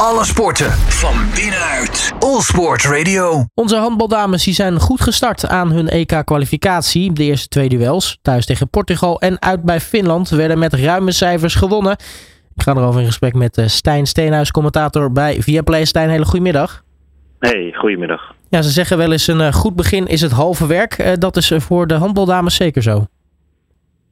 Alle sporten van binnenuit. All Sport Radio. Onze handbaldames die zijn goed gestart aan hun EK-kwalificatie. De eerste twee duels, thuis tegen Portugal en uit bij Finland, werden met ruime cijfers gewonnen. Ik ga erover in gesprek met eh, Stijn Steenhuis, commentator bij Viaplay. Stijn, hele goedemiddag. Hey, goedemiddag. Ja, ze zeggen wel eens een eh, goed begin is het halve werk. Eh, dat is voor de handbaldames zeker zo.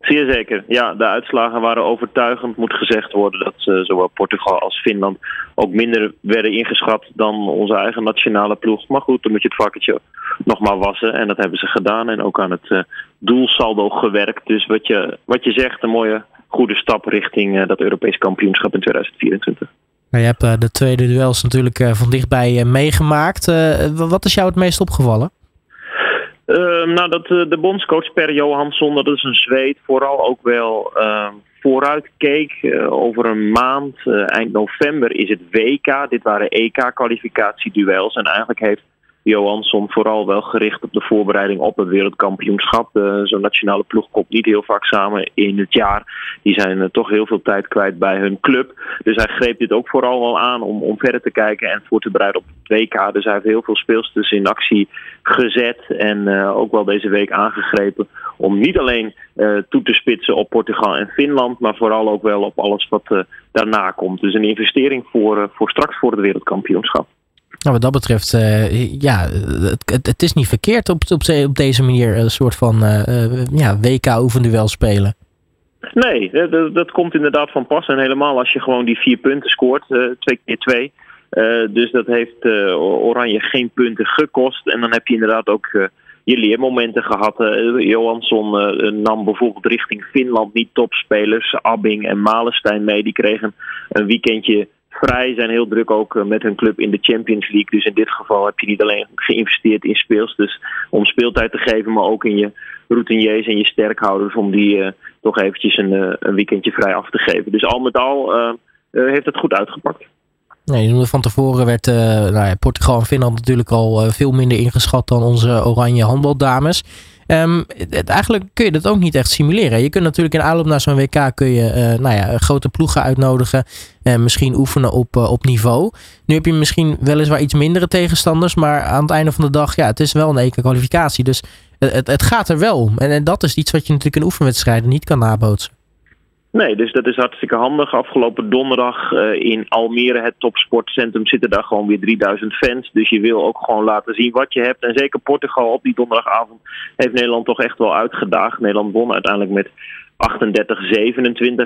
Zeer zeker. Ja, de uitslagen waren overtuigend. Moet gezegd worden dat uh, zowel Portugal als Finland ook minder werden ingeschat dan onze eigen nationale ploeg. Maar goed, dan moet je het vakje nog maar wassen. En dat hebben ze gedaan. En ook aan het uh, doelsaldo gewerkt. Dus wat je, wat je zegt, een mooie goede stap richting uh, dat Europees kampioenschap in 2024. Nou, je hebt de tweede duels natuurlijk van dichtbij meegemaakt. wat is jou het meest opgevallen? Uh, nou, dat uh, de bondscoach Per Johansson, dat is een Zweed, vooral ook wel uh, vooruit keek. over een maand, eind november, is het WK. Dit waren EK-kwalificatieduels. En eigenlijk heeft Johansson vooral wel gericht op de voorbereiding op het wereldkampioenschap. Zo'n nationale ploeg komt niet heel vaak samen in het jaar. Die zijn toch heel veel tijd kwijt bij hun club. Dus hij greep dit ook vooral wel aan om, om verder te kijken en voor te bereiden op het WK. Dus hij heeft heel veel speelsters in actie gezet en uh, ook wel deze week aangegrepen om niet alleen toe te spitsen op Portugal en Finland, maar vooral ook wel op alles wat daarna komt. Dus een investering voor, voor straks voor het wereldkampioenschap. Nou, wat dat betreft, ja, het, het, is niet verkeerd op, op, deze manier een soort van ja, WK-oefenduel spelen. Nee, dat, dat, komt inderdaad van pas. En helemaal als je gewoon die vier punten scoort, twee keer twee. Uh, dus dat heeft uh, Oranje geen punten gekost. En dan heb je inderdaad ook uh, je leermomenten gehad. Johansson nam bijvoorbeeld richting Finland niet topspelers. Abbing en Malenstein mee. Die kregen een weekendje vrij. Zijn heel druk ook met hun club in de Champions League. Dus in dit geval heb je niet alleen geïnvesteerd in speels. Dus om speeltijd te geven, maar ook in je routiniers en je sterkhouders. Om die toch eventjes een, een weekendje vrij af te geven. Dus al met al heeft het goed uitgepakt. Nee, van tevoren werd uh, nou ja, Portugal en Finland natuurlijk al uh, veel minder ingeschat dan onze oranje handbaldames. Het, eigenlijk kun je dat ook niet echt simuleren. Je kunt natuurlijk in aanloop naar zo'n WK kun je uh, nou ja, grote ploegen uitnodigen. En misschien oefenen op, op niveau. Nu heb je misschien weliswaar iets mindere tegenstanders. Maar aan het einde van de dag, ja, het is wel een EK-kwalificatie. Dus het, het gaat er wel om. En, en dat is iets wat je natuurlijk in oefenwedstrijden niet kan nabootsen. Nee, dus dat is hartstikke handig. Afgelopen donderdag uh, in Almere, het topsportcentrum, zitten daar gewoon weer 3000 fans. Dus je wil ook gewoon laten zien wat je hebt. En zeker Portugal op die donderdagavond heeft Nederland toch echt wel uitgedaagd. Nederland won uiteindelijk met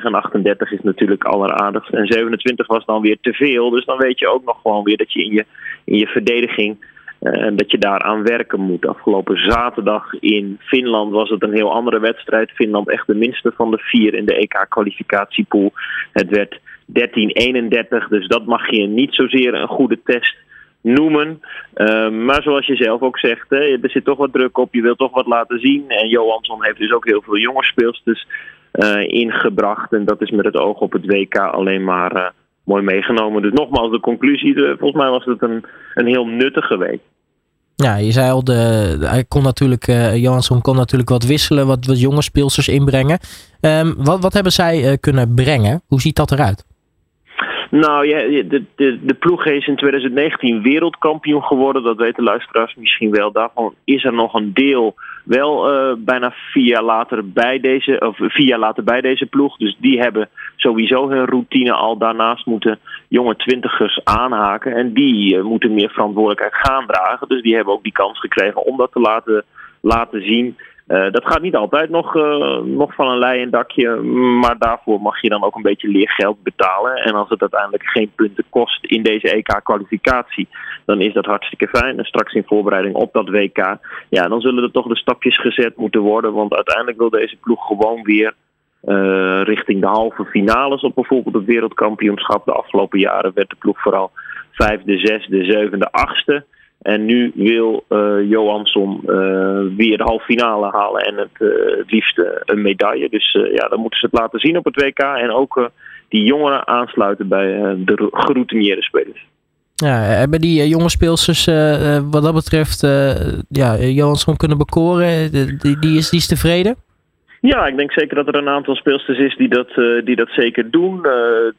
38-27. En 38 is natuurlijk alleraardigst. En 27 was dan weer te veel. Dus dan weet je ook nog gewoon weer dat je in je, in je verdediging uh, dat je daaraan werken moet. Afgelopen zaterdag in Finland was het een heel andere wedstrijd. Finland echt de minste van de vier in de EK-kwalificatiepool. Het werd 13-31, dus dat mag je niet zozeer een goede test noemen. Uh, maar zoals je zelf ook zegt, hè, er zit toch wat druk op. Je wilt toch wat laten zien. En Johansson heeft dus ook heel veel jonge speelsters uh, ingebracht. En dat is met het oog op het WK alleen maar mooi meegenomen. Dus nogmaals, de conclusie, volgens mij was het een, een heel nuttige week. Ja, je zei al, de, hij kon natuurlijk, uh, Johansson kon natuurlijk wat wisselen, wat, wat jonge speelsters inbrengen. Um, wat, wat hebben zij uh, kunnen brengen? Hoe ziet dat eruit? Nou, ja, de, de, de ploeg is in 2019 wereldkampioen geworden. Dat weten luisteraars misschien wel. Daarvan is er nog een deel wel uh, bijna vier jaar later bij deze, of vier jaar later bij deze ploeg. Dus die hebben sowieso hun routine al daarnaast moeten jonge twintigers aanhaken. En die uh, moeten meer verantwoordelijkheid gaan dragen. Dus die hebben ook die kans gekregen om dat te laten, laten zien. Uh, dat gaat niet altijd nog, uh, nog van een leien dakje, maar daarvoor mag je dan ook een beetje leergeld betalen. En als het uiteindelijk geen punten kost in deze EK-kwalificatie, dan is dat hartstikke fijn. En straks in voorbereiding op dat WK, ja, dan zullen er toch de stapjes gezet moeten worden. Want uiteindelijk wil deze ploeg gewoon weer uh, richting de halve finales op bijvoorbeeld het wereldkampioenschap. De afgelopen jaren werd de ploeg vooral vijfde, zesde, zevende, achtste. En nu wil uh, Johansson uh, weer de halve finale halen en het, het liefst een medaille. Dus ja, dan moeten ze het laten zien op het WK. En ook die jongeren aansluiten bij de geroutineerde spelers. Ja, hebben die jonge speelsters wat dat betreft ja, Johansson kunnen bekoren? Die, die, is, die is tevreden? Ja, ik denk zeker dat er een aantal speelsters is die dat, uh, die dat zeker doen. Uh,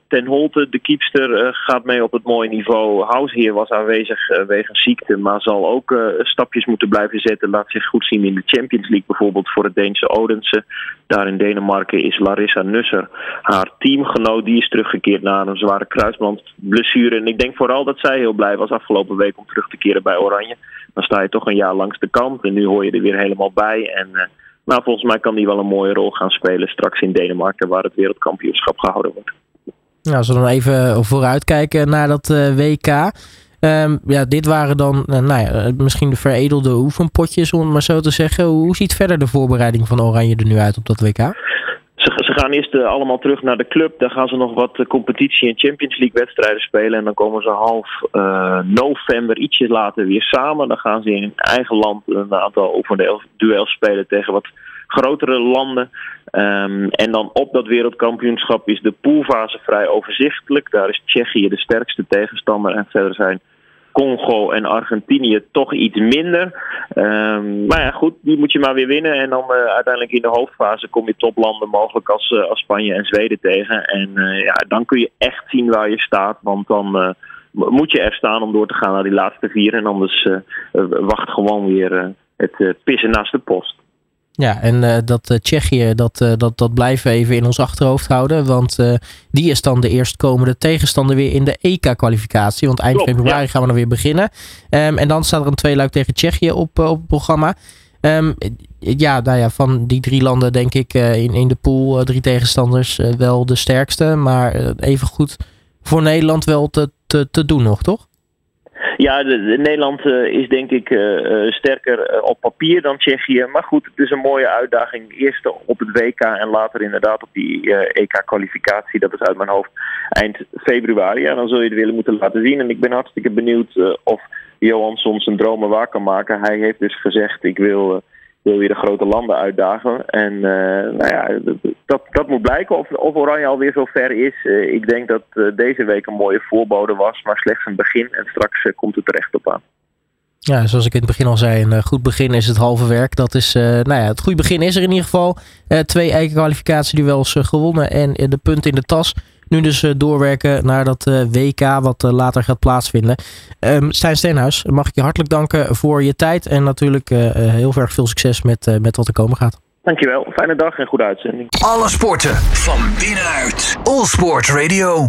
Ten Holte, de kiepster, uh, gaat mee op het mooie niveau. Hausheer was aanwezig wegens ziekte, maar zal ook stapjes moeten blijven zetten. Laat zich goed zien in de Champions League, bijvoorbeeld voor het Deense Odense. Daar in Denemarken is Larissa Nusser, haar teamgenoot, die is teruggekeerd na een zware kruisbandblessure. En ik denk vooral dat zij heel blij was afgelopen week om terug te keren bij Oranje. Dan sta je toch een jaar langs de kant en nu hoor je er weer helemaal bij. En nou, volgens mij kan die wel een mooie rol gaan spelen straks in Denemarken, waar het wereldkampioenschap gehouden wordt. Nou, als we dan even vooruitkijken naar dat eh, WK. Um, ja, dit waren dan uh, nou ja, misschien de veredelde oefenpotjes, om het maar zo te zeggen. Hoe ziet verder de voorbereiding van Oranje er nu uit op dat WK? Ze, gaan eerst uh, allemaal terug naar de club. Daar gaan ze nog wat competitie- en Champions League wedstrijden spelen. En dan komen ze half november, ietsje later, weer samen. Dan gaan ze in eigen land een aantal oefenduels spelen tegen wat grotere landen. Um, en dan op dat wereldkampioenschap is de poolfase vrij overzichtelijk. Daar is Tsjechië de sterkste tegenstander. En verder zijn Congo en Argentinië toch iets minder. Um, maar ja, goed, die moet je maar weer winnen. En dan uh, uiteindelijk in de hoofdfase kom je toplanden mogelijk als, uh, als Spanje en Zweden tegen. En uh, ja, dan kun je echt zien waar je staat. Want dan moet je er staan om door te gaan naar die laatste vier. En anders wacht gewoon weer het pissen naast de post. Ja, en uh, dat uh, Tsjechië, dat, uh, dat, dat blijven we even in ons achterhoofd houden. Want die is dan de eerstkomende tegenstander weer in de EK-kwalificatie. Want eind Klopt, februari gaan we dan weer beginnen. Um, en dan staat er een tweeluik tegen Tsjechië op, op het programma. Um, ja, nou ja, van die drie landen denk ik in, in de pool, drie tegenstanders, wel de sterkste. Maar even goed voor Nederland wel te, te, te doen nog, toch? Ja, de, de Nederland uh, is denk ik uh, sterker op papier dan Tsjechië. Maar goed, het is een mooie uitdaging. Eerst op het WK en later inderdaad op die EK-kwalificatie. Dat is uit mijn hoofd eind februari. Ja, dan zul je het willen moeten laten zien. En ik ben hartstikke benieuwd of Johan soms zijn dromen waar kan maken. Hij heeft dus gezegd, ik wil wil je de grote landen uitdagen. En uh, nou ja, dat, dat moet blijken of, of Oranje alweer zo ver is. Uh, ik denk dat uh, deze week een mooie voorbode was, maar slechts een begin. En straks komt het er echt op aan. Ja, zoals ik in het begin al zei, een goed begin is het halve werk. Dat is, nou ja, het goede begin is er in ieder geval. twee eigen kwalificatieduels gewonnen en de punten in de tas. Nu dus uh, doorwerken naar dat uh, WK wat uh, later gaat plaatsvinden. Um, Stijn Steenhuis, mag ik je hartelijk danken voor je tijd. En natuurlijk heel erg veel succes met, met wat er komen gaat. Dankjewel, fijne dag en goede uitzending. Alle sporten van binnenuit. All Sport Radio.